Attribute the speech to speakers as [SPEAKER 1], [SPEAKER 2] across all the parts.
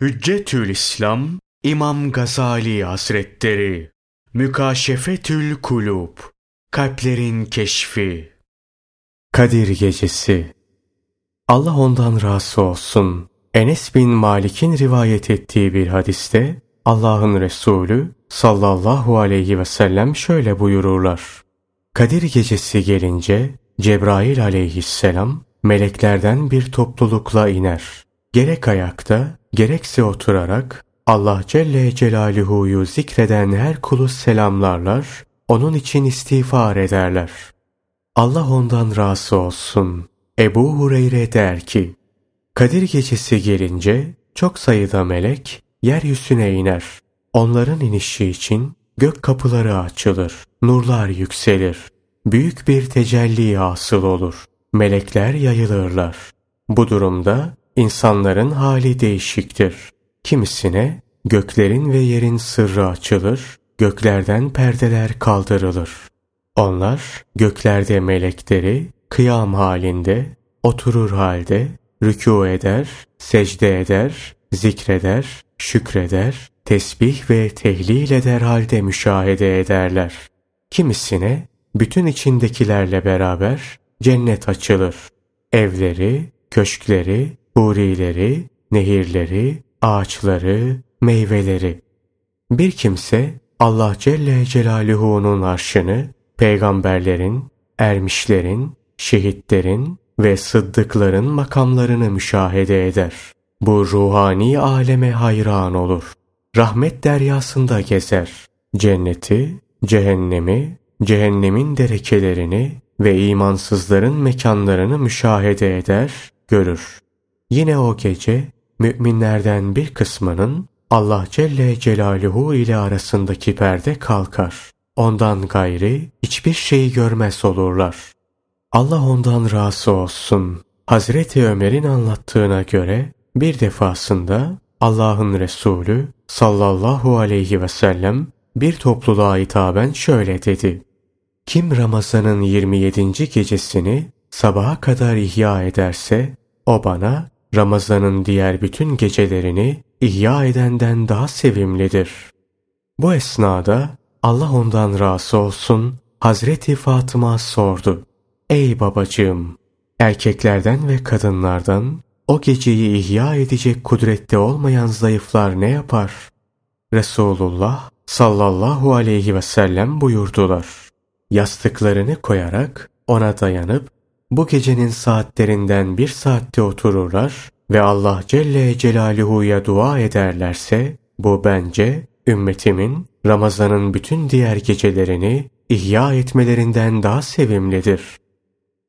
[SPEAKER 1] Hüccetül İslam İmam Gazali Hazretleri Mükaşefetül Kulub Kalplerin Keşfi Kadir Gecesi Allah ondan razı olsun. Enes bin Malik'in rivayet ettiği bir hadiste Allah'ın Resulü sallallahu aleyhi ve sellem şöyle buyururlar. Kadir gecesi gelince Cebrail aleyhisselam meleklerden bir toplulukla iner. Gerek ayakta gerekse oturarak Allah Celle Celaluhu'yu zikreden her kulu selamlarlar, onun için istiğfar ederler. Allah ondan razı olsun. Ebu Hureyre der ki, Kadir gecesi gelince çok sayıda melek yeryüzüne iner. Onların inişi için gök kapıları açılır, nurlar yükselir. Büyük bir tecelli hasıl olur. Melekler yayılırlar. Bu durumda İnsanların hali değişiktir. Kimisine göklerin ve yerin sırrı açılır, göklerden perdeler kaldırılır. Onlar göklerde melekleri kıyam halinde, oturur halde, rükû eder, secde eder, zikreder, şükreder, tesbih ve tehlil eder halde müşahede ederler. Kimisine bütün içindekilerle beraber cennet açılır. Evleri, köşkleri, hurileri, nehirleri, ağaçları, meyveleri. Bir kimse Allah Celle Celaluhu'nun arşını peygamberlerin, ermişlerin, şehitlerin ve sıddıkların makamlarını müşahede eder. Bu ruhani aleme hayran olur. Rahmet deryasında gezer. Cenneti, cehennemi, cehennemin derekelerini ve imansızların mekanlarını müşahede eder, görür. Yine o gece müminlerden bir kısmının Allah Celle Celaluhu ile arasındaki perde kalkar. Ondan gayri hiçbir şeyi görmez olurlar. Allah ondan razı olsun. Hazreti Ömer'in anlattığına göre bir defasında Allah'ın Resulü sallallahu aleyhi ve sellem bir topluluğa hitaben şöyle dedi. Kim Ramazan'ın 27. gecesini sabaha kadar ihya ederse o bana Ramazan'ın diğer bütün gecelerini ihya edenden daha sevimlidir. Bu esnada Allah ondan razı olsun Hazreti Fatıma sordu. Ey babacığım! Erkeklerden ve kadınlardan o geceyi ihya edecek kudrette olmayan zayıflar ne yapar? Resulullah sallallahu aleyhi ve sellem buyurdular. Yastıklarını koyarak ona dayanıp bu gecenin saatlerinden bir saatte otururlar ve Allah Celle Celaluhu'ya dua ederlerse bu bence ümmetimin Ramazan'ın bütün diğer gecelerini ihya etmelerinden daha sevimlidir.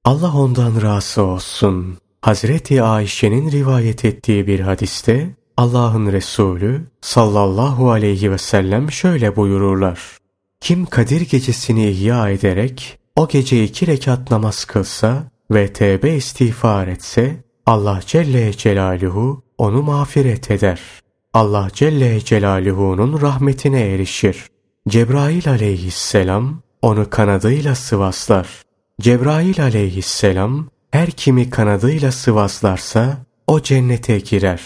[SPEAKER 1] Allah ondan razı olsun. Hazreti Ayşe'nin rivayet ettiği bir hadiste Allah'ın Resulü sallallahu aleyhi ve sellem şöyle buyururlar. Kim Kadir gecesini ihya ederek o gece iki rekat namaz kılsa ve tevbe istiğfar etse Allah Celle Celaluhu onu mağfiret eder. Allah Celle Celaluhu'nun rahmetine erişir. Cebrail aleyhisselam onu kanadıyla sıvaslar. Cebrail aleyhisselam her kimi kanadıyla sıvaslarsa o cennete girer.